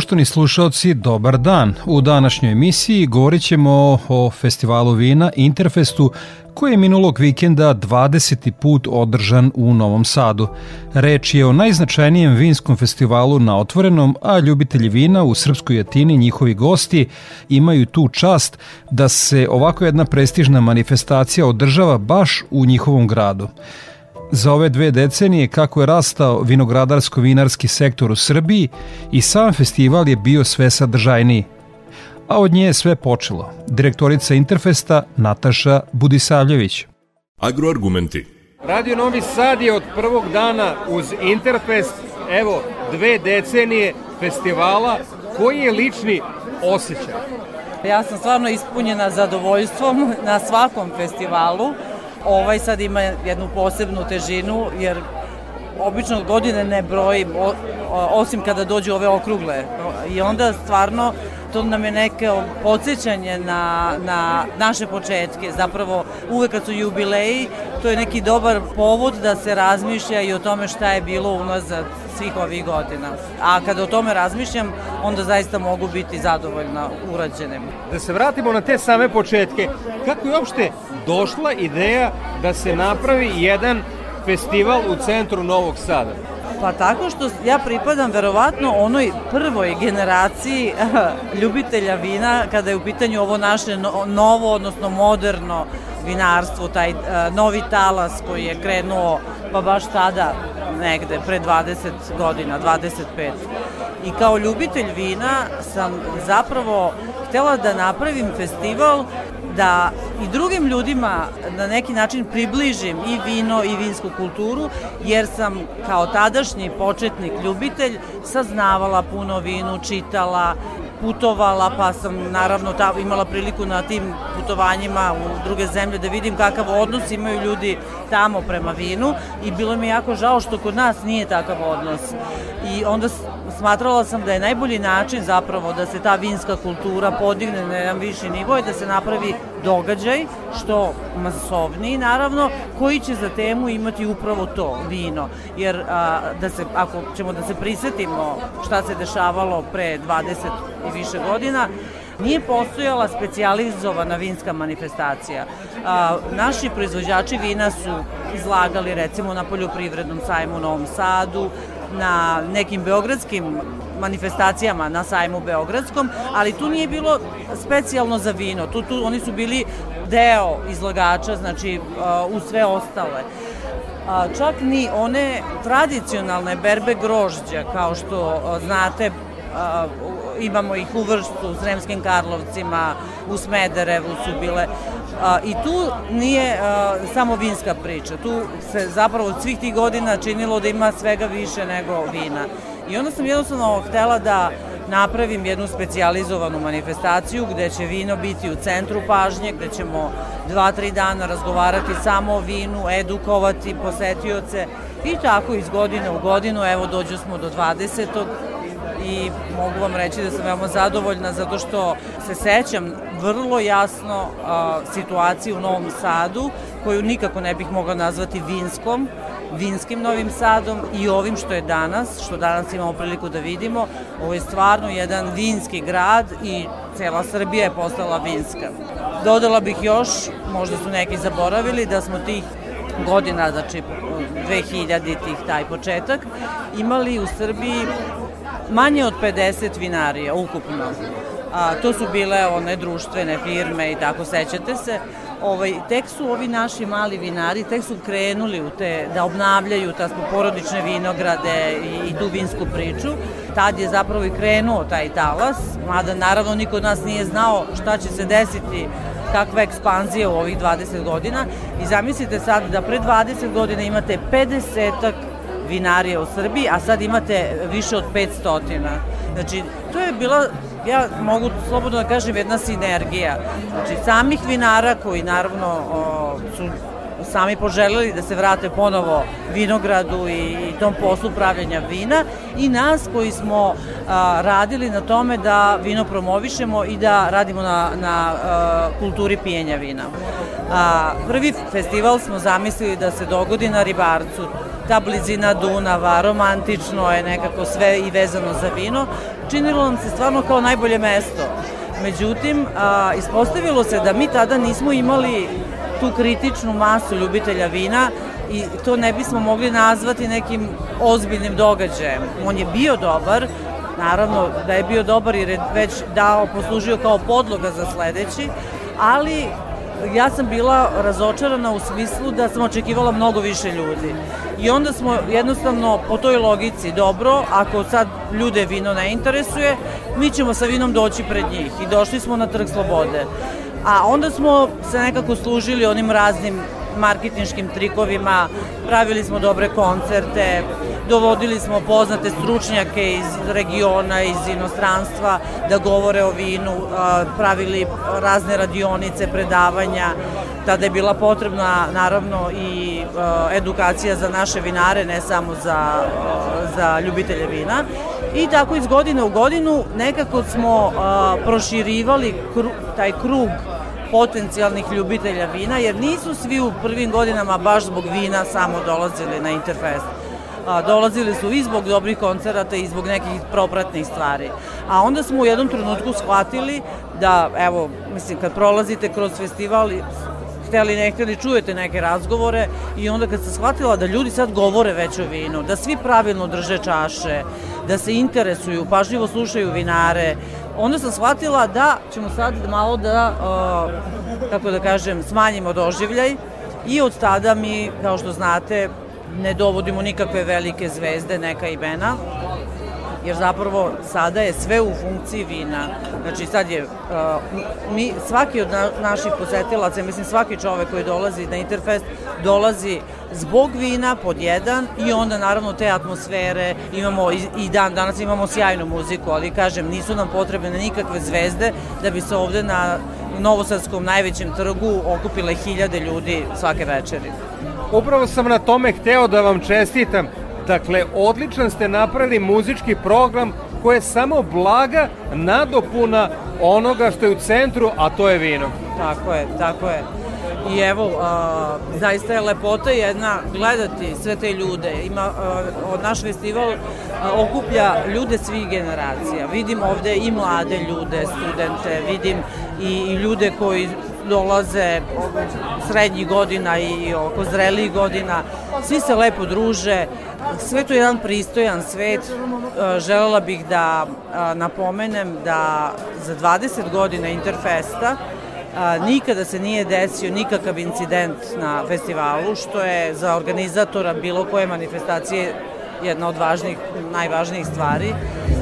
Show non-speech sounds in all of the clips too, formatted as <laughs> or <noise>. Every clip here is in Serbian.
Poštovni slušalci, dobar dan. U današnjoj emisiji govorit ćemo o festivalu vina Interfestu koji je minulog vikenda 20. put održan u Novom Sadu. Reč je o najznačajnijem vinskom festivalu na otvorenom, a ljubitelji vina u Srpskoj Jatini, njihovi gosti, imaju tu čast da se ovako jedna prestižna manifestacija održava baš u njihovom gradu. Za ove dve decenije kako je rastao vinogradarsko-vinarski sektor u Srbiji i sam festival je bio sve sadržajniji. A od nje je sve počelo. Direktorica Interfesta Nataša Budisavljević. Agroargumenti. Radio Novi Sad je od prvog dana uz Interfest, evo, dve decenije festivala. Koji je lični osjećaj? Ja sam stvarno ispunjena zadovoljstvom na svakom festivalu. Ovaj sad ima jednu posebnu težinu jer obično godine ne brojim osim kada dođu ove okrugle. I onda stvarno to nam je neke podsjećanje na, na naše početke. Zapravo uvek kad su jubileji, to je neki dobar povod da se razmišlja i o tome šta je bilo unazad svih ovih godina. A kada o tome razmišljam, onda zaista mogu biti zadovoljna urađenim. Da se vratimo na te same početke, kako je uopšte došla ideja da se napravi jedan festival u centru Novog Sada? Pa tako što ja pripadam verovatno onoj prvoj generaciji <laughs> ljubitelja vina kada je u pitanju ovo naše novo, odnosno moderno vinarstvo, taj novi talas koji je krenuo pa baš tada negde, pre 20 godina, 25. I kao ljubitelj vina sam zapravo htela da napravim festival da i drugim ljudima na neki način približim i vino i vinsku kulturu, jer sam kao tadašnji početnik ljubitelj saznavala puno vinu, čitala, putovala, pa sam naravno ta, imala priliku na tim putovanjima u druge zemlje da vidim kakav odnos imaju ljudi tamo prema vinu i bilo mi jako žao što kod nas nije takav odnos. I onda smatrala sam da je najbolji način zapravo da se ta vinska kultura podigne na jedan viši nivo i da se napravi događaj, što masovniji naravno, koji će za temu imati upravo to, vino. Jer a, da se, ako ćemo da se prisetimo šta se dešavalo pre 20 i više godina, nije postojala specijalizovana vinska manifestacija. A, naši proizvođači vina su izlagali recimo na poljoprivrednom sajmu u Novom Sadu, na nekim beogradskim manifestacijama na sajmu Beogradskom, ali tu nije bilo specijalno za vino. Tu, tu oni su bili deo izlagača, znači uh, u sve ostale. A, čak ni one tradicionalne berbe grožđa, kao što uh, znate, a, imamo ih u Vrštu, u Sremskim Karlovcima, u Smederevu su bile. I tu nije samo vinska priča, tu se zapravo od svih tih godina činilo da ima svega više nego vina. I onda sam jednostavno htela da napravim jednu specijalizovanu manifestaciju gde će vino biti u centru pažnje, gde ćemo dva, tri dana razgovarati samo o vinu, edukovati posetioce i tako iz godine u godinu, evo dođu smo do 20 i mogu vam reći da sam veoma zadovoljna zato što se sećam vrlo jasno a, situaciju u Novom Sadu koju nikako ne bih mogla nazvati vinskom, vinskim Novim Sadom i ovim što je danas, što danas imamo priliku da vidimo. Ovo je stvarno jedan vinski grad i cela Srbija je postala vinska. Dodala bih još, možda su neki zaboravili, da smo tih godina, znači 2000-ih taj početak, imali u Srbiji manje od 50 vinarija ukupno. A, to su bile one društvene firme i tako, sećate se. ovaj, tek su ovi naši mali vinari, tek su krenuli u te, da obnavljaju ta porodične vinograde i, i tu vinsku priču. Tad je zapravo i krenuo taj talas, mada naravno niko od nas nije znao šta će se desiti kakva ekspanzija u ovih 20 godina i zamislite sad da pre 20 godina imate 50 vinarija u Srbiji, a sad imate više od 500. Znači, to je bila ja mogu slobodno da kažem jedna sinergija. Znači, samih vinara koji naravno o, su sami poželjeli da se vrate ponovo vinogradu i, i tom poslu pravljanja vina i nas koji smo a, radili na tome da vino promovišemo i da radimo na, na a, kulturi pijenja vina. A, prvi festival smo zamislili da se dogodi na Ribarcu, ta blizina Dunava, romantično je nekako sve i vezano za vino, činilo nam se stvarno kao najbolje mesto. Međutim, a, ispostavilo se da mi tada nismo imali tu kritičnu masu ljubitelja vina i to ne bismo mogli nazvati nekim ozbiljnim događajem. On je bio dobar, naravno da je bio dobar jer je već dao, poslužio kao podloga za sledeći, ali ja sam bila razočarana u smislu da sam očekivala mnogo više ljudi. I onda smo jednostavno po toj logici, dobro, ako sad ljude vino ne interesuje, mi ćemo sa vinom doći pred njih. I došli smo na Trg Slobode. A onda smo se nekako služili onim raznim marketinškim trikovima, pravili smo dobre koncerte, dovodili smo poznate stručnjake iz regiona, iz inostranstva da govore o vinu, pravili razne radionice, predavanja. Tada je bila potrebna naravno i edukacija za naše vinare, ne samo za, za ljubitelje vina. I tako iz godine u godinu nekako smo proširivali taj krug potencijalnih ljubitelja vina, jer nisu svi u prvim godinama baš zbog vina samo dolazili na Interfest. A, dolazili su i zbog dobrih koncerata i zbog nekih propratnih stvari. A onda smo u jednom trenutku shvatili da, evo, mislim, kad prolazite kroz festival, hteli ne hteli čujete neke razgovore i onda kad sam shvatila da ljudi sad govore već o vinu, da svi pravilno drže čaše, da se interesuju, pažljivo slušaju vinare, onda sam shvatila da ćemo sad malo da, uh, kako da kažem, smanjimo doživljaj i od tada mi, kao što znate, ne dovodimo nikakve velike zvezde, neka imena, jer zapravo sada je sve u funkciji vina. Znači sad je, uh, mi, svaki od na, naših posetilaca, mislim svaki čovek koji dolazi na Interfest, dolazi zbog vina pod jedan i onda naravno te atmosfere, imamo i, i dan danas imamo sjajnu muziku, ali kažem, nisu nam potrebne nikakve zvezde da bi se ovde na Novosadskom najvećem trgu okupile hiljade ljudi svake večeri. Upravo sam na tome hteo da vam čestitam Dakle, odličan ste napravili muzički program koji je samo blaga nadopuna onoga što je u centru, a to je vino. Tako je, tako je. I evo, a, zaista je lepota jedna gledati sve te ljude. Ima, a, naš festival a, okuplja ljude svih generacija. Vidim ovde i mlade ljude, studente, vidim i, i ljude koji dolaze srednjih godina i oko zrelijih godina. Svi se lepo druže, sve to je jedan pristojan svet. E, želela bih da e, napomenem da za 20 godina Interfesta e, nikada se nije desio nikakav incident na festivalu, što je za organizatora bilo koje manifestacije jedna od važnih, najvažnijih stvari.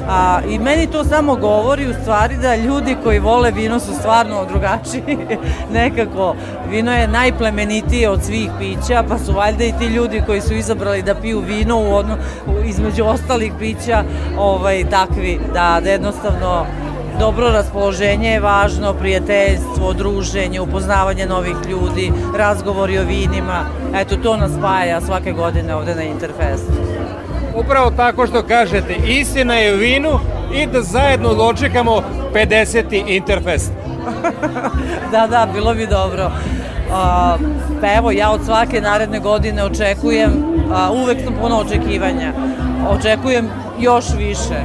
A, I meni to samo govori u stvari da ljudi koji vole vino su stvarno drugačiji. <laughs> Nekako, vino je najplemenitije od svih pića, pa su valjda i ti ljudi koji su izabrali da piju vino u odno, između ostalih pića ovaj, takvi, da, da jednostavno dobro raspoloženje je važno, prijateljstvo, druženje, upoznavanje novih ljudi, razgovori o vinima. Eto, to nas spaja svake godine ovde na Interfestu. Upravo tako što kažete, istina je vinu i da zajedno dočekamo 50. Interfest. <laughs> da, da, bilo bi dobro. Uh, pa evo, ja od svake naredne godine očekujem, uh, uvek sam puno očekivanja, očekujem još više.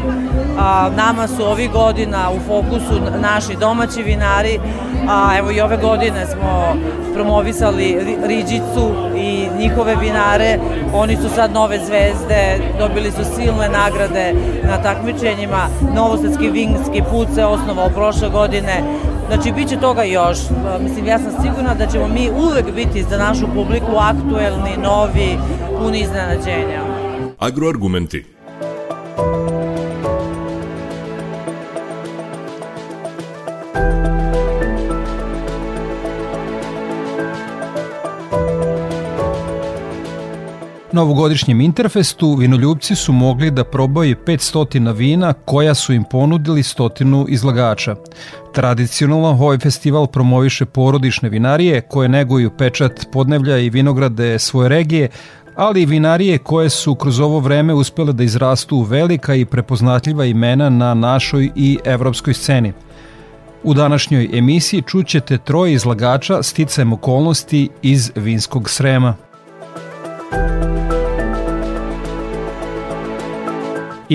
A, nama su ovih godina u fokusu naši domaći vinari, a evo i ove godine smo promovisali Riđicu i njihove vinare. Oni su sad nove zvezde, dobili su silne nagrade na takmičenjima. Novosadski vinski put se osnovao prošle godine. Znači, bit će toga još. Mislim, ja sam sigurna da ćemo mi uvek biti za našu publiku aktuelni, novi, puni iznenađenja. Agroargumenti. Na ovogodišnjem Interfestu vinoljubci su mogli da probaju 500 vina koja su im ponudili stotinu izlagača. Tradicionalno ovaj festival promoviše porodične vinarije koje neguju pečat podnevlja i vinograde svoje regije, ali i vinarije koje su kroz ovo vreme uspele da izrastu u velika i prepoznatljiva imena na našoj i evropskoj sceni. U današnjoj emisiji čućete troje izlagača sticajem okolnosti iz Vinskog Srema.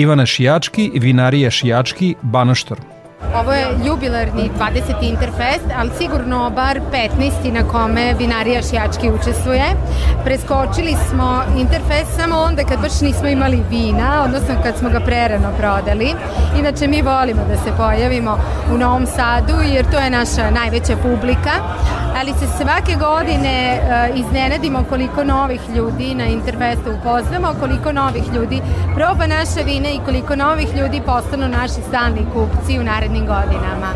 Ивана Шијачки, винарија Шијачки, Баноштор. Ovo je jubilarni 20. Interfest, ali sigurno bar 15. na kome vinarija Šijački učestvuje. Preskočili smo Interfest samo onda kad baš nismo imali vina, odnosno kad smo ga prerano prodali. Inače mi volimo da se pojavimo u Novom Sadu jer to je naša najveća publika, ali se svake godine uh, iznenadimo koliko novih ljudi na Interfestu upoznamo, koliko novih ljudi proba naše vine i koliko novih ljudi postanu naši stalni kupci u narednim godinama.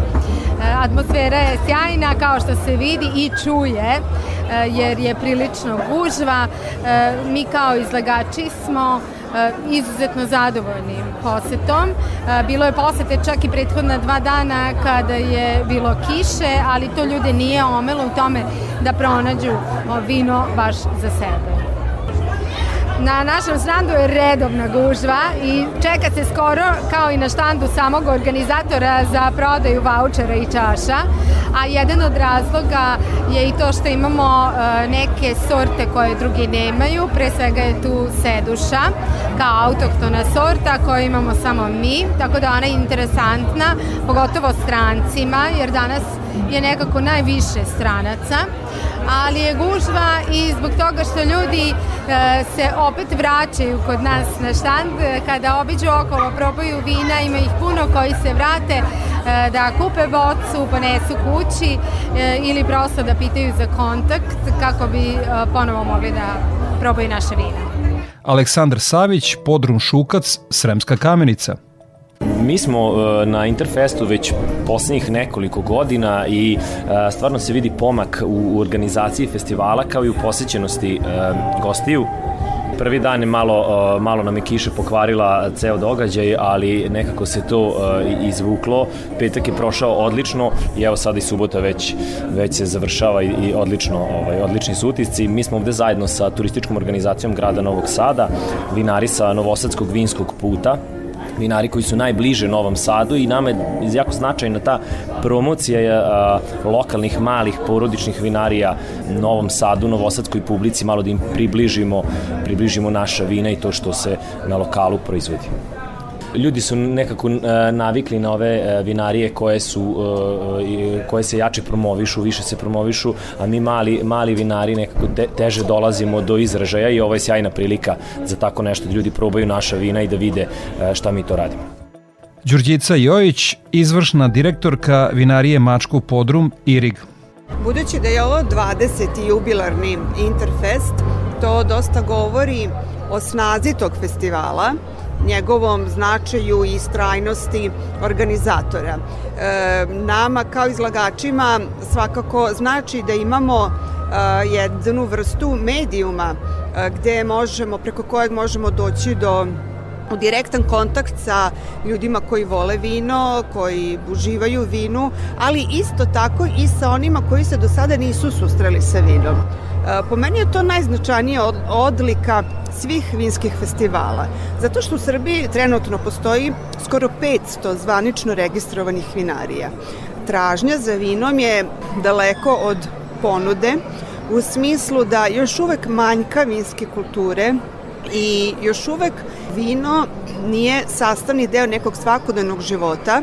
Uh, atmosfera je sjajna kao što se vidi i čuje uh, jer je prilično gužva. Mi kao izlagači smo izuzetno zadovoljnim posetom. Bilo je posete čak i prethodna dva dana kada je bilo kiše, ali to ljude nije omelo u tome da pronađu vino baš za sebe. Na našem štandu je redovna gužva i čeka se skoro kao i na štandu samog organizatora za prodaju vouchera i čaša, a jedan od razloga je i to što imamo e, neke sorte koje drugi nemaju, pre svega je tu seduša kao autoktona sorta koju imamo samo mi, tako da ona je interesantna, pogotovo strancima, jer danas je nekako najviše stranaca ali je gužva i zbog toga što ljudi e, se opet vraćaju kod nas na štand, kada obiđu okolo, probaju vina, ima ih puno koji se vrate e, da kupe bocu, ponesu kući e, ili prosto da pitaju za kontakt kako bi e, ponovo mogli da probaju naše vina. Aleksandar Savić, Podrum Šukac, Sremska kamenica. Mi smo e, na Interfestu već poslednjih nekoliko godina i e, stvarno se vidi pomak u organizaciji festivala kao i u posećenosti e, gostiju. Prvi dan je malo, malo nam je kiša pokvarila ceo događaj, ali nekako se to izvuklo. Petak je prošao odlično i evo sada i subota već, već se završava i, i odlično, ovaj, odlični su utisci. Mi smo ovde zajedno sa turističkom organizacijom grada Novog Sada, vinari sa Novosadskog vinskog puta, vinari koji su najbliže Novom Sadu i nama je jako značajna ta promocija a, lokalnih malih porodičnih vinarija Novom Sadu, Novosadskoj publici, malo da im približimo, približimo naša vina i to što se na lokalu proizvodi ljudi su nekako uh, navikli na ove uh, vinarije koje su uh, koje se jače promovišu, više se promovišu, a mi mali mali vinari nekako te, teže dolazimo do izražaja i ovo je sjajna prilika za tako nešto da ljudi probaju naša vina i da vide šta mi to radimo. Đurđica Jojić, izvršna direktorka vinarije Mačku Podrum Irig. Budući da je ovo 20. jubilarni Interfest, to dosta govori o snazi tog festivala, njegovom značaju i strajnosti organizatora. E, nama kao izlagačima svakako znači da imamo e, jednu vrstu medijuma e, gde možemo, preko kojeg možemo doći do u direktan kontakt sa ljudima koji vole vino, koji uživaju vinu, ali isto tako i sa onima koji se do sada nisu susreli sa vinom. Po meni je to najznačajnija odlika svih vinskih festivala. Zato što u Srbiji trenutno postoji skoro 500 zvanično registrovanih vinarija. Tražnja za vinom je daleko od ponude u smislu da još uvek manjka vinske kulture i još uvek vino nije sastavni deo nekog svakodnevnog života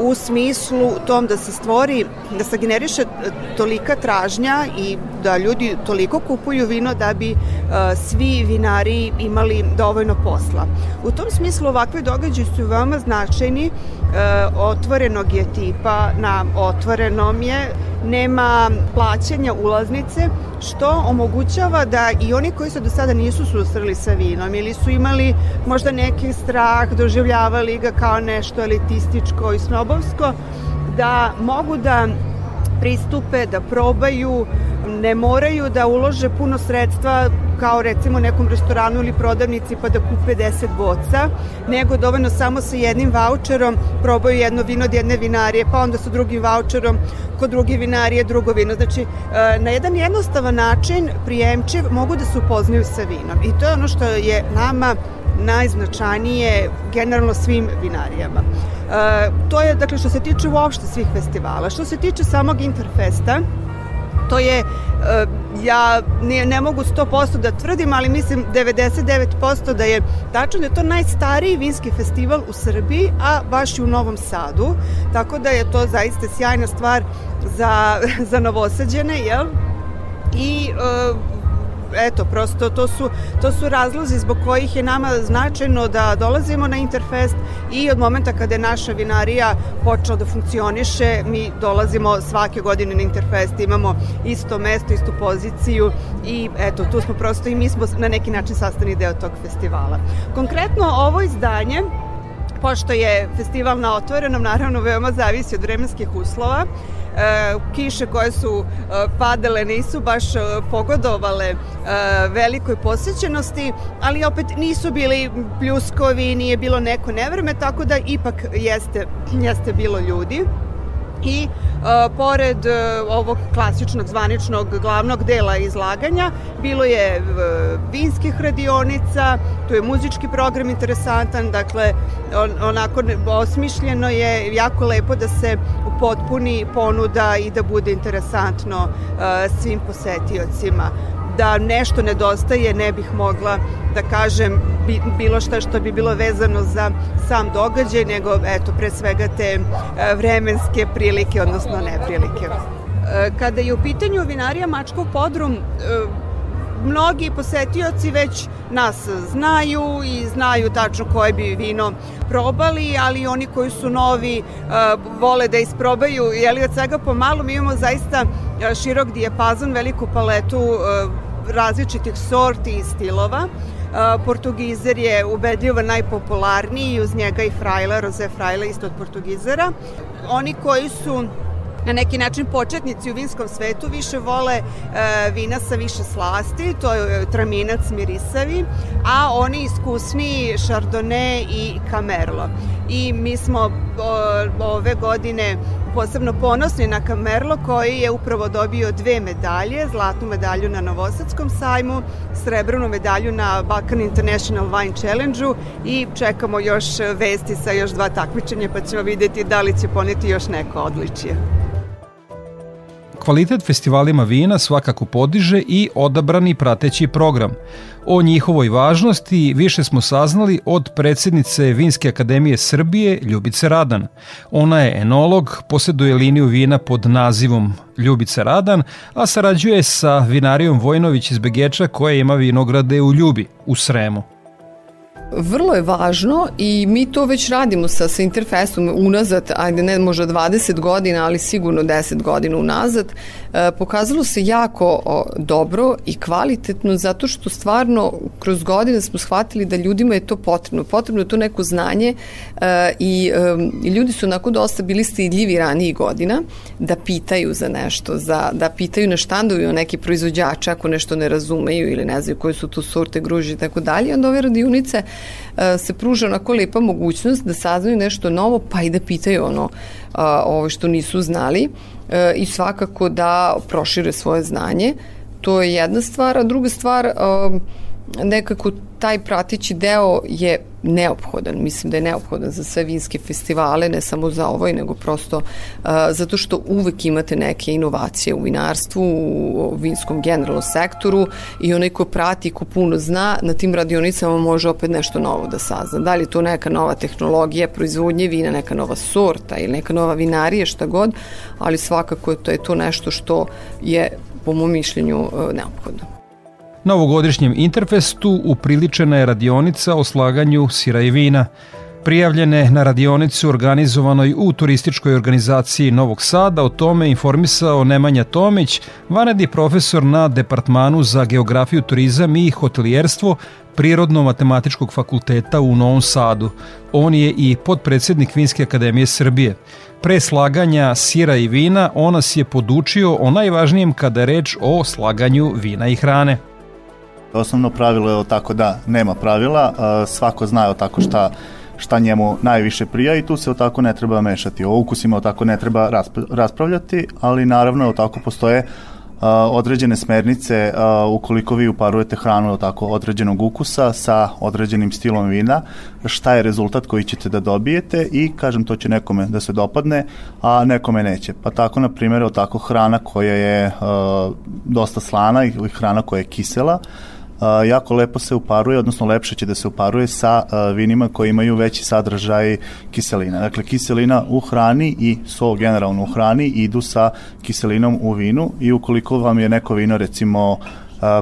u smislu tom da se stvori, da se generiše tolika tražnja i da ljudi toliko kupuju vino da bi uh, svi vinari imali dovoljno posla. U tom smislu ovakve događaje su veoma značajni, otvorenog je tipa, na otvorenom je, nema plaćanja ulaznice, što omogućava da i oni koji se do sada nisu susreli sa vinom ili su imali možda neki strah, doživljavali ga kao nešto elitističko i snobovsko, da mogu da pristupe, da probaju, ne moraju da ulože puno sredstva kao recimo nekom restoranu ili prodavnici pa da kupe 10 boca, nego dovoljno samo sa jednim voucherom probaju jedno vino od jedne vinarije, pa onda sa drugim voucherom kod druge vinarije drugo vino. Znači, e, na jedan jednostavan način, prijemčiv, mogu da se upoznaju sa vinom. I to je ono što je nama najznačajnije generalno svim vinarijama. E, to je, dakle, što se tiče uopšte svih festivala. Što se tiče samog Interfesta, to je, e, ja ne, ne mogu 100% da tvrdim, ali mislim 99% da je tačno da je to najstariji vinski festival u Srbiji, a baš i u Novom Sadu, tako da je to zaista sjajna stvar za, <laughs> za novosađene, jel? I e, eto, prosto to su, to su razlozi zbog kojih je nama značajno da dolazimo na Interfest i od momenta kada je naša vinarija počela da funkcioniše, mi dolazimo svake godine na Interfest, imamo isto mesto, istu poziciju i eto, tu smo prosto i mi smo na neki način sastavni deo tog festivala. Konkretno ovo izdanje pošto je festival na otvorenom, naravno veoma zavisi od vremenskih uslova, kiše koje su e, padale nisu baš e, pogodovale velikoj posećenosti, ali opet nisu bili pljuskovi, nije bilo neko nevreme, tako da ipak jeste, jeste bilo ljudi i e, pored e, ovog klasičnog zvaničnog glavnog dela izlaganja bilo je e, vinskih radionica, tu je muzički program interesantan, dakle on, onako osmišljeno je jako lepo da se upotpuni ponuda i da bude interesantno svim posetiocima da nešto nedostaje ne bih mogla da kažem bilo šta što bi bilo vezano za sam događaj, nego eto pre svega te e, vremenske prilike, odnosno neprilike. E, kada je u pitanju vinarija Mačkov podrum, e, mnogi posetioci već nas znaju i znaju tačno koje bi vino probali, ali oni koji su novi vole da isprobaju, jeli od svega pomalo, mi imamo zaista širok dijapazon, veliku paletu različitih sorti i stilova. Portugizer je ubedljivo najpopularniji i uz njega i Frajla, Rose Frajla isto od Portugizera. Oni koji su na neki način početnici u vinskom svetu više vole e, vina sa više slasti, to je traminac mirisavi, a oni iskusniji Chardonnay i Camerlo. I mi smo o, ove godine posebno ponosni na Camerlo koji je upravo dobio dve medalje, zlatnu medalju na Novosadskom sajmu, srebrnu medalju na Balkan International Wine Challenge-u i čekamo još vesti sa još dva takmičenja pa ćemo videti da li će poneti još neko odličije. Kvalitet festivalima vina svakako podiže i odabrani prateći program. O njihovoj važnosti više smo saznali od predsednice Vinske akademije Srbije Ljubice Radan. Ona je enolog, posjeduje liniju vina pod nazivom Ljubica Radan, a sarađuje sa vinarijom Vojnović iz Begeča koja ima vinograde u Ljubi, u Sremu. Vrlo je važno i mi to već radimo sa, sa Interfestom unazad, ajde ne možda 20 godina, ali sigurno 10 godina unazad. E, pokazalo se jako o, dobro i kvalitetno zato što stvarno kroz godine smo shvatili da ljudima je to potrebno. Potrebno je to neko znanje e, i, e, ljudi su onako dosta bili stidljivi ranijih godina da pitaju za nešto, za, da pitaju na štandovi neki proizvođača ako nešto ne razumeju ili ne znaju koje su tu sorte gruži i tako dalje. Onda ove radionice se pruža onako lepa mogućnost da saznaju nešto novo pa i da pitaju ono ovo što nisu znali e, i svakako da prošire svoje znanje. To je jedna stvar, a druga stvar nekako taj pratići deo je neophodan, mislim da je neophodan za sve vinske festivale, ne samo za ovoj, nego prosto uh, zato što uvek imate neke inovacije u vinarstvu, u vinskom generalnom sektoru i onaj ko prati, ko puno zna, na tim radionicama može opet nešto novo da sazna. Da li je to neka nova tehnologija proizvodnje vina, neka nova sorta ili neka nova vinarija, šta god, ali svakako to je to nešto što je po mom mišljenju uh, neophodno. Novogodišnjem Interfestu upriličena je radionica o slaganju sira i vina. Prijavljene na radionicu organizovanoj u turističkoj organizaciji Novog Sada o tome informisao Nemanja Tomić, vanredni profesor na Departmanu za geografiju, turizam i hotelijerstvo Prirodno-matematičkog fakulteta u Novom Sadu. On je i podpredsednik Vinske akademije Srbije. Pre slaganja sira i vina on nas je podučio o najvažnijem kada je reč o slaganju vina i hrane. Osnovno pravilo je tako da nema pravila, svako zna tako šta šta njemu najviše prija i tu se o tako ne treba mešati. O ukusima o tako ne treba raspravljati, ali naravno o tako postoje određene smernice ukoliko vi uparujete hranu tako određenog ukusa sa određenim stilom vina, šta je rezultat koji ćete da dobijete i kažem to će nekome da se dopadne, a nekome neće. Pa tako na primjer tako hrana koja je dosta slana ili hrana koja je kisela, jako lepo se uparuje, odnosno lepše će da se uparuje sa vinima koji imaju veći sadržaj kiselina. Dakle, kiselina u hrani i so generalno u hrani idu sa kiselinom u vinu i ukoliko vam je neko vino recimo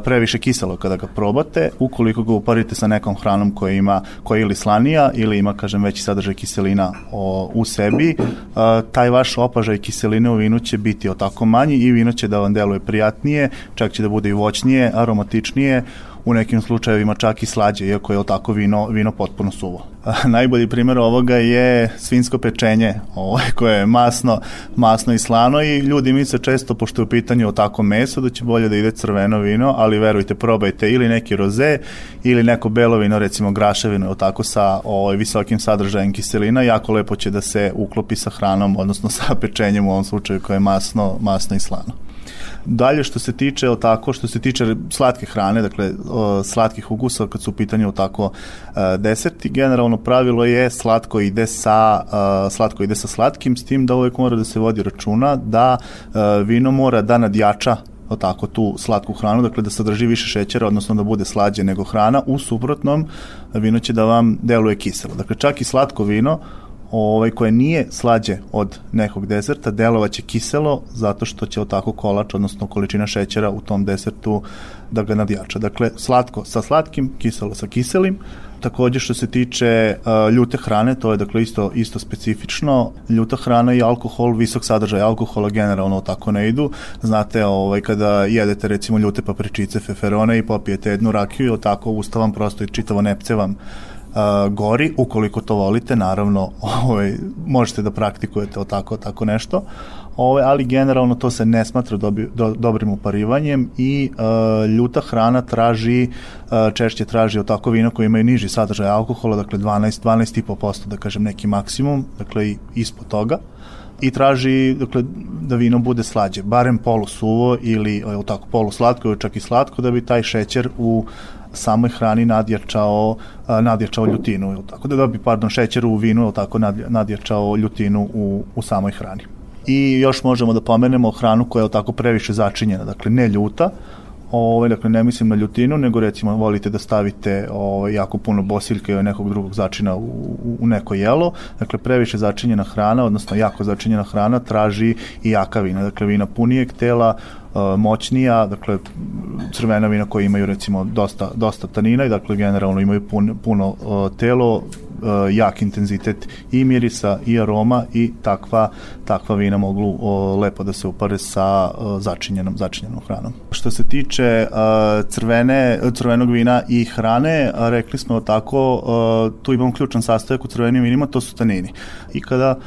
previše kiselo kada ga probate, ukoliko ga uparite sa nekom hranom koja ima koja je ili slanija ili ima kažem veći sadržaj kiselina o, u sebi, a, taj vaš opažaj kiseline u vinu će biti o tako manji i vino će da vam deluje prijatnije, čak će da bude i voćnije, aromatičnije, u nekim slučajevima čak i slađe, iako je tako vino, vino potpuno suvo. Najbolji primjer ovoga je svinsko pečenje, ovaj, koje je masno, masno i slano i ljudi misle često, pošto je u pitanju o tako meso, da će bolje da ide crveno vino, ali verujte, probajte ili neki roze ili neko belo vino, recimo graševino, o tako sa ovaj, visokim sadržajem kiselina, jako lepo će da se uklopi sa hranom, odnosno sa pečenjem u ovom slučaju koje je masno, masno i slano. Dalje što se tiče o tako, što se tiče slatke hrane, dakle o, slatkih ukusa kad su u pitanju tako e, deserti, generalno pravilo je slatko ide sa e, slatko ide sa slatkim s tim da uvek mora da se vodi računa da e, vino mora da nadjača o tako tu slatku hranu, dakle da sadrži više šećera, odnosno da bude slađe nego hrana, u suprotnom vino će da vam deluje kiselo. Dakle, čak i slatko vino ovaj, koje nije slađe od nekog deserta, delovaće kiselo zato što će tako kolač, odnosno količina šećera u tom desertu da ga nadjača. Dakle, slatko sa slatkim, kiselo sa kiselim. Takođe što se tiče uh, ljute hrane, to je dakle isto isto specifično. Ljuta hrana i alkohol, visok sadržaj alkohola generalno tako ne idu. Znate, ovaj kada jedete recimo ljute papričice, feferone i popijete jednu rakiju, tako ustavam prosto i čitavo nepce vam uh, gori, ukoliko to volite, naravno, <laughs> ovaj, možete da praktikujete o tako, tako nešto, ovaj, ali generalno to se ne smatra dobi, do, dobrim uparivanjem i uh, ljuta hrana traži, uh, češće traži o tako vino koji imaju niži sadržaj alkohola, dakle 12, 12,5% da kažem neki maksimum, dakle i ispod toga. I traži dakle, da vino bude slađe, barem polu suvo ili je tako polu slatko ili čak i slatko da bi taj šećer u samoj hrani nadjačao, nadjačao ljutinu, tako da bi, pardon, šećer u vinu, tako nadjačao ljutinu u, u samoj hrani. I još možemo da pomenemo hranu koja je tako previše začinjena, dakle ne ljuta, Ovaj, dakle, ne mislim na ljutinu, nego recimo volite da stavite ovaj, jako puno bosiljka ili nekog drugog začina u, u neko jelo. Dakle, previše začinjena hrana, odnosno jako začinjena hrana traži i jaka vina. Dakle, vina punijeg tela, moćnija, dakle crvena vina koja imaju recimo dosta, dosta tanina i dakle generalno imaju pun, puno telo, jak intenzitet i mirisa i aroma i takva, takva vina mogu lepo da se upare sa začinjenom, začinjenom hranom. Što se tiče crvene, crvenog vina i hrane, rekli smo tako, tu imamo ključan sastojak u crvenim vinima, to su tanini. I kada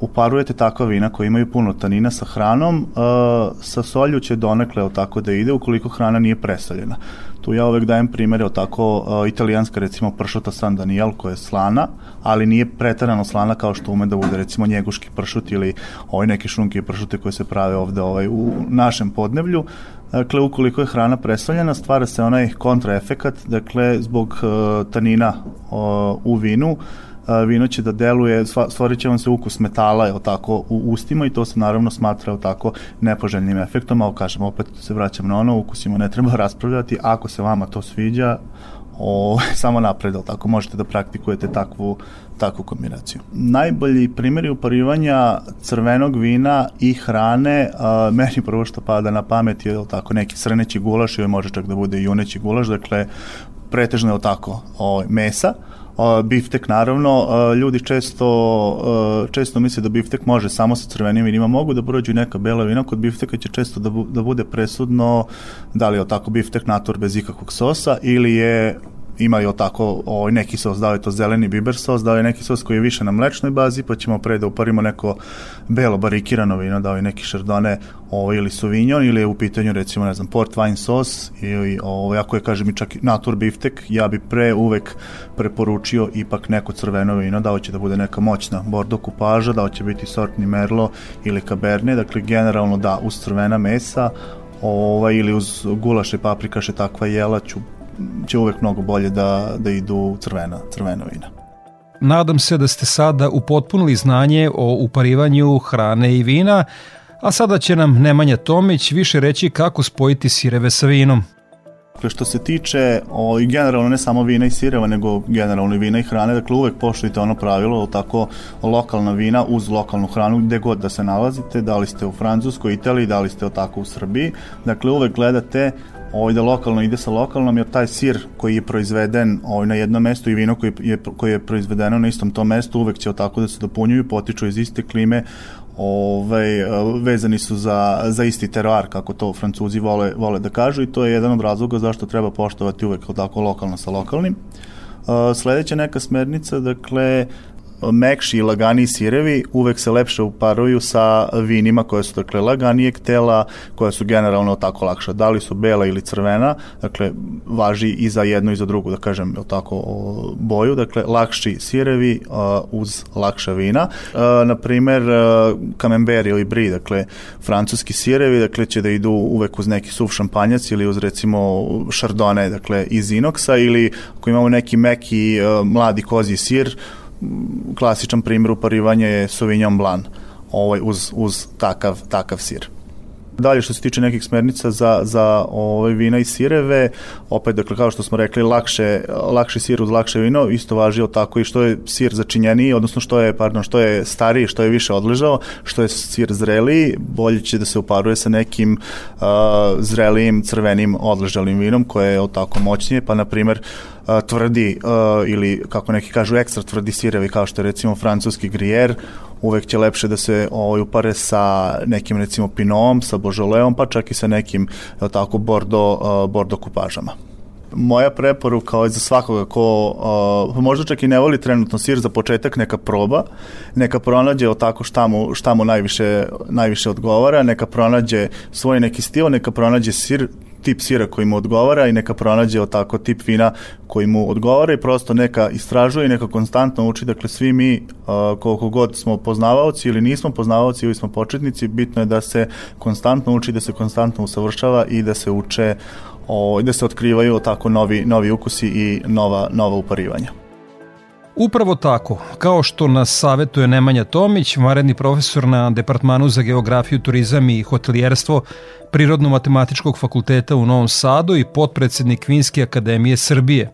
uparujete takva vina koja imaju puno tanina sa hranom, sa solju će donekle tako da ide ukoliko hrana nije presoljena. Tu ja uvek dajem primere o tako italijanska recimo pršuta San Daniel koja je slana, ali nije pretarano slana kao što ume da bude recimo njeguški pršut ili ovaj neki šunki pršute koje se prave ovde ovaj, u našem podneblju. Dakle, ukoliko je hrana presoljena, stvara se onaj kontraefekat, dakle, zbog tanina u vinu, vino će da deluje, stvorit će vam se ukus metala, je tako, u ustima i to se naravno smatra, je tako, nepoželjnim efektom, ali kažem, opet se vraćam na ono, ukusima ne treba <laughs> raspravljati, ako se vama to sviđa, o, <laughs> samo napred, tako možete da praktikujete takvu, takvu kombinaciju. Najbolji primjeri uparivanja crvenog vina i hrane, a, meni prvo što pada na pamet je tako neki srneći gulaš ili može čak da bude juneći gulaš, dakle pretežno je tako o, ovaj, mesa, biftek naravno, ljudi često, često misle da biftek može samo sa crvenim vinima, mogu da prođu neka bela vina, kod bifteka će često da, bu, da bude presudno da li je tako biftek natur bez ikakvog sosa ili je imaju tako ovaj, neki sos, da je to zeleni biber sos, da je neki sos koji je više na mlečnoj bazi, pa ćemo pre da uparimo neko belo barikirano vino, da je neki šardone ovaj, ili sauvignon, ili je u pitanju recimo, ne znam, port wine sos, ili ovaj, ako je, kažem, čak natur biftek, ja bi pre uvek preporučio ipak neko crveno vino, da će da bude neka moćna bordo kupaža, da će biti sortni merlo ili cabernet, dakle generalno da uz crvena mesa, ovaj, ili uz gulaše, paprikaše, takva jela ću će uvek mnogo bolje da, da idu crvena, crvena vina. Nadam se da ste sada upotpunili znanje o uparivanju hrane i vina, a sada će nam Nemanja Tomić više reći kako spojiti sireve sa vinom. Dakle, što se tiče o, i generalno ne samo vina i sireva, nego generalno i vina i hrane, dakle uvek poštujte ono pravilo, tako lokalna vina uz lokalnu hranu gde god da se nalazite, da li ste u Francuskoj, Italiji, da li ste o tako u Srbiji, dakle uvek gledate ovaj, da lokalno ide sa lokalnom, jer taj sir koji je proizveden ovaj, na jednom mestu i vino koji je, koji je proizvedeno na istom tom mestu uvek će tako da se dopunjuju, potiču iz iste klime, ovaj, vezani su za, za isti teroar, kako to francuzi vole, vole da kažu i to je jedan od razloga zašto treba poštovati uvek tako lokalno sa lokalnim. Sledeća neka smernica, dakle, mekši i lagani sirevi uvek se lepše uparuju sa vinima koje su dakle laganijeg tela, koja su generalno tako lakša. Da li su bela ili crvena, dakle važi i za jednu i za drugu, da kažem tako boju, dakle lakši sirevi uh, uz lakša vina. Na primer camembert ili brie, dakle francuski sirevi, dakle će da idu uvek uz neki suv šampanjac ili uz recimo šardone, dakle iz inoksa ili ako imamo neki meki mladi kozji sir, klasičan primjer uparivanja je Sauvignon Blanc ovaj, uz, uz takav, takav sir. Dalje što se tiče nekih smernica za, za ove vina i sireve, opet dakle kao što smo rekli lakše, lakše sir uz lakše vino, isto važi tako i što je sir začinjeniji, odnosno što je, pardon, što je stariji, što je više odležao, što je sir zreliji, bolje će da se uparuje sa nekim uh, zrelijim crvenim odležalim vinom koje je tako moćnije, pa na primer uh, tvrdi uh, ili kako neki kažu ekstra tvrdi sirevi kao što je recimo francuski grijer, uvek će lepše da se ovaj, upare sa nekim recimo pinom, sa božoleom, pa čak i sa nekim tako bordo, uh, bordo kupažama. Moja preporuka ovaj za svakoga ko uh, možda čak i ne voli trenutno sir za početak neka proba, neka pronađe tako šta mu, šta mu najviše, najviše odgovara, neka pronađe svoj neki stil, neka pronađe sir tip sira koji mu odgovara i neka pronađe tako tip vina koji mu odgovara i prosto neka istražuje i neka konstantno uči, dakle svi mi koliko god smo poznavaoci ili nismo poznavaoci ili smo početnici, bitno je da se konstantno uči, da se konstantno usavršava i da se uče o, da se otkrivaju tako novi, novi ukusi i nova, nova uparivanja. Upravo tako, kao što nas savetuje Nemanja Tomić, varedni profesor na Departmanu za geografiju, turizam i hotelijerstvo Prirodno-matematičkog fakulteta u Novom Sadu i potpredsednik Vinske akademije Srbije.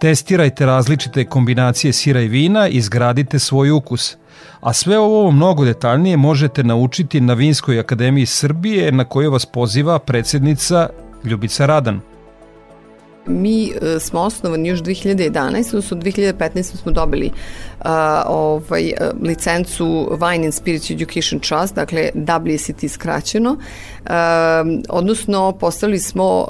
Testirajte različite kombinacije sira i vina i izgradite svoj ukus. A sve ovo mnogo detaljnije možete naučiti na Vinskoj akademiji Srbije na kojoj vas poziva predsednica Ljubica Radan. Mi e, smo osnovani još 2011, odnosno 2015 smo dobili a, ovaj, licencu Wine and Spirits Education Trust, dakle WSET skraćeno, odnosno postavili smo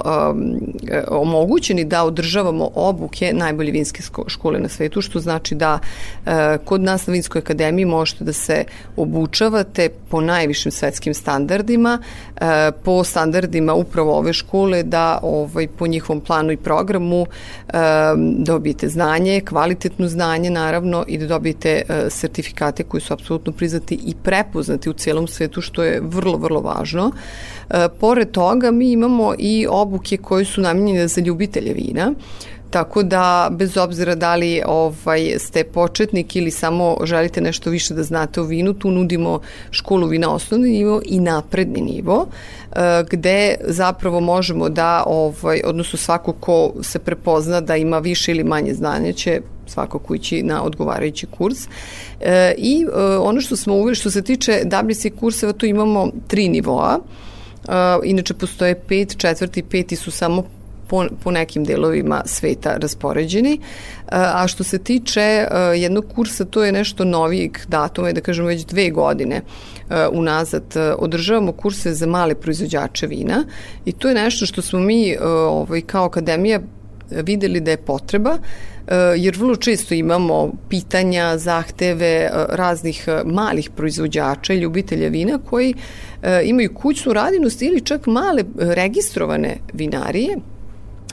omogućeni da održavamo obuke najbolje vinske škole na svetu, što znači da a, kod nas na Vinskoj akademiji možete da se obučavate po najvišim svetskim standardima, a, po standardima upravo ove škole da ovaj, po njihovom planu i programu dobijete znanje, kvalitetno znanje naravno i da dobijete e, sertifikate koji su apsolutno priznati i prepoznati u celom svetu, što je vrlo, vrlo važno. E, pored toga, mi imamo i obuke koje su namenjene za ljubitelje vina, Tako da, bez obzira da li ovaj, ste početnik ili samo želite nešto više da znate o vinu, tu nudimo školu vina osnovni nivo i napredni nivo, e, gde zapravo možemo da, ovaj, odnosno svako ko se prepozna da ima više ili manje znanja će svakako ići na odgovarajući kurs. E, I e, ono što smo uveli, što se tiče WC kurseva, tu imamo tri nivoa. E, inače postoje pet, četvrti peti su samo po, po nekim delovima sveta raspoređeni. A što se tiče jednog kursa, to je nešto novijeg datuma, da kažemo već dve godine unazad održavamo kurse za male proizvođače vina i to je nešto što smo mi ovaj, kao akademija videli da je potreba jer vrlo često imamo pitanja, zahteve raznih malih proizvođača i ljubitelja vina koji imaju kućnu radinost ili čak male registrovane vinarije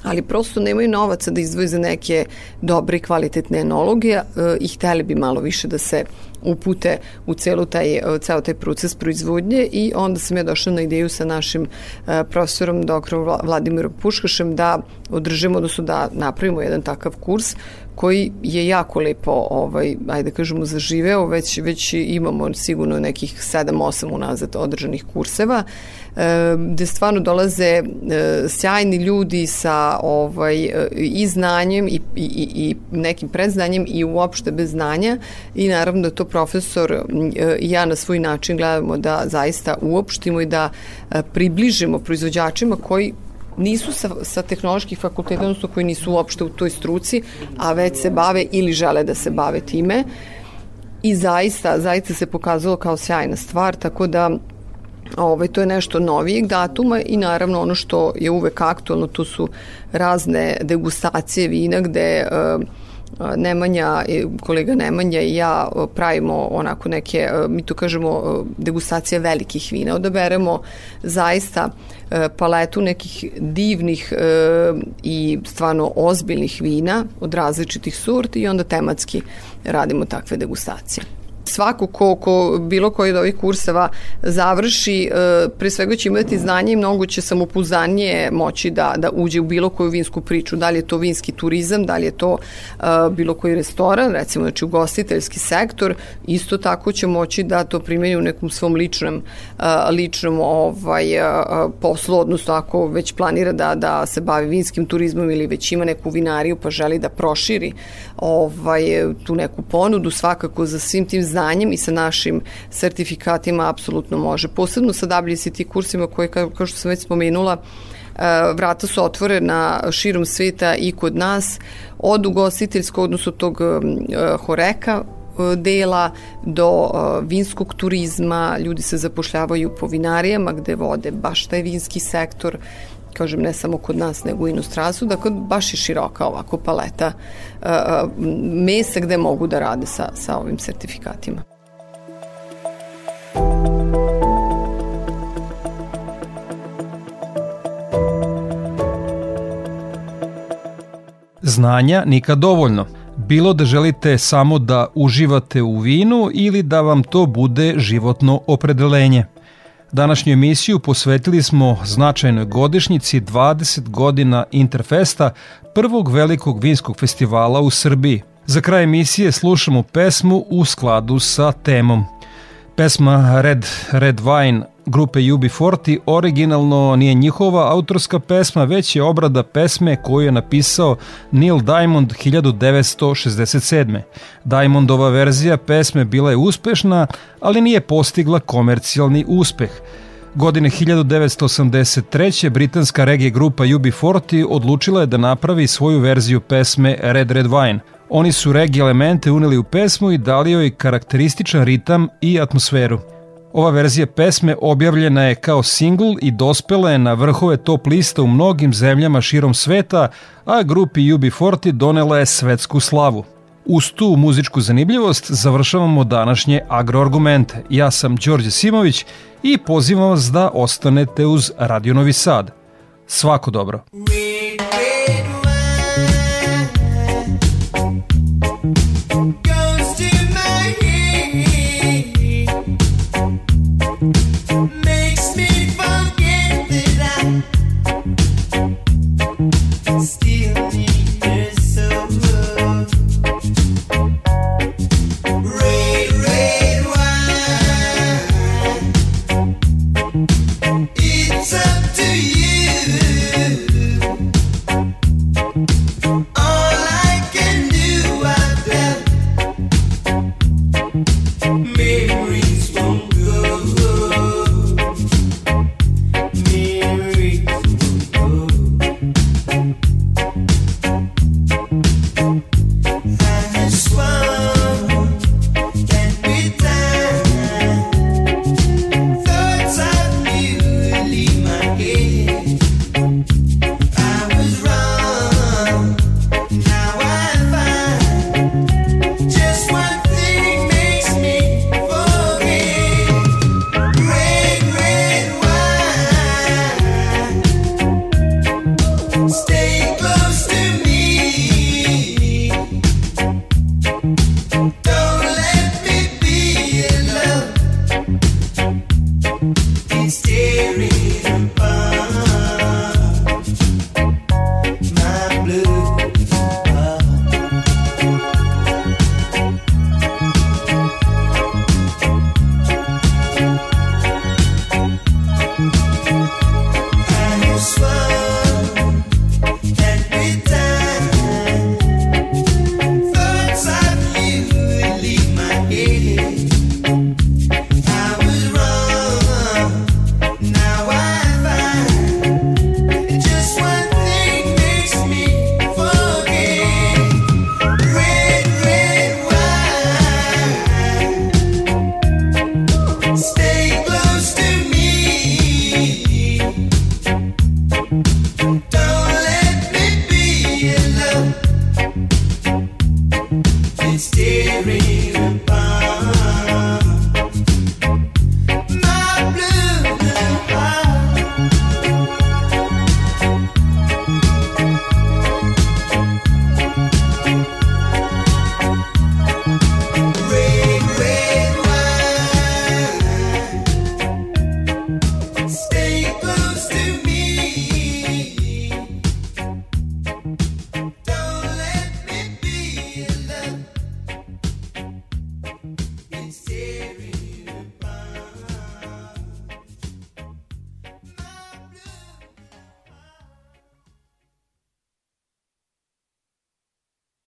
ali prosto nemaju novaca da izdvoju za neke dobre i kvalitetne enologe e, i hteli bi malo više da se upute u celu taj, e, ceo taj proces proizvodnje i onda sam ja došla na ideju sa našim e, profesorom doktorom Vladimirom Puškašem da održimo, odnosno da napravimo jedan takav kurs koji je jako lepo, ovaj, ajde da kažemo, zaživeo, već, već imamo sigurno nekih 7-8 unazad održanih kurseva, e, gde stvarno dolaze e, sjajni ljudi sa ovaj, e, i znanjem i, i, i nekim predznanjem i uopšte bez znanja i naravno da to profesor i ja na svoj način gledamo da zaista uopštimo i da približimo proizvođačima koji nisu sa, sa tehnoloških fakulteta, odnosno koji nisu uopšte u toj struci, a već se bave ili žele da se bave time. I zaista, zaista se pokazalo kao sjajna stvar, tako da Ovaj, to je nešto novijeg datuma i naravno ono što je uvek aktualno, tu su razne degustacije vina gde uh, Nemanja, kolega Nemanja i ja pravimo onako neke, mi to kažemo, degustacije velikih vina. Odaberemo zaista paletu nekih divnih i stvarno ozbiljnih vina od različitih sorti i onda tematski radimo takve degustacije svako ko, ko bilo koji od ovih kurseva završi, e, pre svega će imati znanje i mnogo će samopouzdanje moći da, da uđe u bilo koju vinsku priču, da li je to vinski turizam, da li je to e, bilo koji restoran, recimo znači ugostiteljski sektor, isto tako će moći da to primeni u nekom svom ličnom, e, ličnom ovaj, poslu, odnosno ako već planira da, da se bavi vinskim turizmom ili već ima neku vinariju pa želi da proširi ovaj, tu neku ponudu, svakako za svim tim znanjem i sa našim sertifikatima apsolutno može. Posebno sa WCT kursima koje, kao, kao što sam već spomenula, e, vrata su otvorena širom sveta i kod nas od ugostiteljskog, odnosno tog e, horeka e, dela do vinskog turizma, ljudi se zapošljavaju po vinarijama gde vode baš taj vinski sektor, kažem ne samo kod nas nego u inostranstvu, dakle baš je široka ovako paleta mesa gde mogu da rade sa, sa ovim sertifikatima. Znanja nikad dovoljno. Bilo da želite samo da uživate u vinu ili da vam to bude životno opredelenje – Današnju emisiju posvetili smo značajnoj godišnjici 20 godina Interfesta, prvog velikog vinskog festivala u Srbiji. Za kraj emisije slušamo pesmu u skladu sa temom. Pesma Red, Red Wine grupe UB40 originalno nije njihova autorska pesma, već je obrada pesme koju je napisao Neil Diamond 1967. Diamondova verzija pesme bila je uspešna, ali nije postigla komercijalni uspeh. Godine 1983. britanska regije grupa UB40 odlučila je da napravi svoju verziju pesme Red Red Wine. Oni su regije elemente uneli u pesmu i dali joj karakterističan ritam i atmosferu. Ova verzija pesme objavljena je kao singl i dospela je na vrhove top lista u mnogim zemljama širom sveta, a grupi UB40 donela je svetsku slavu. Uz tu muzičku zanimljivost završavamo današnje agroargumente. Ja sam Đorđe Simović i pozivam vas da ostanete uz Radio Novi Sad. Svako dobro. Still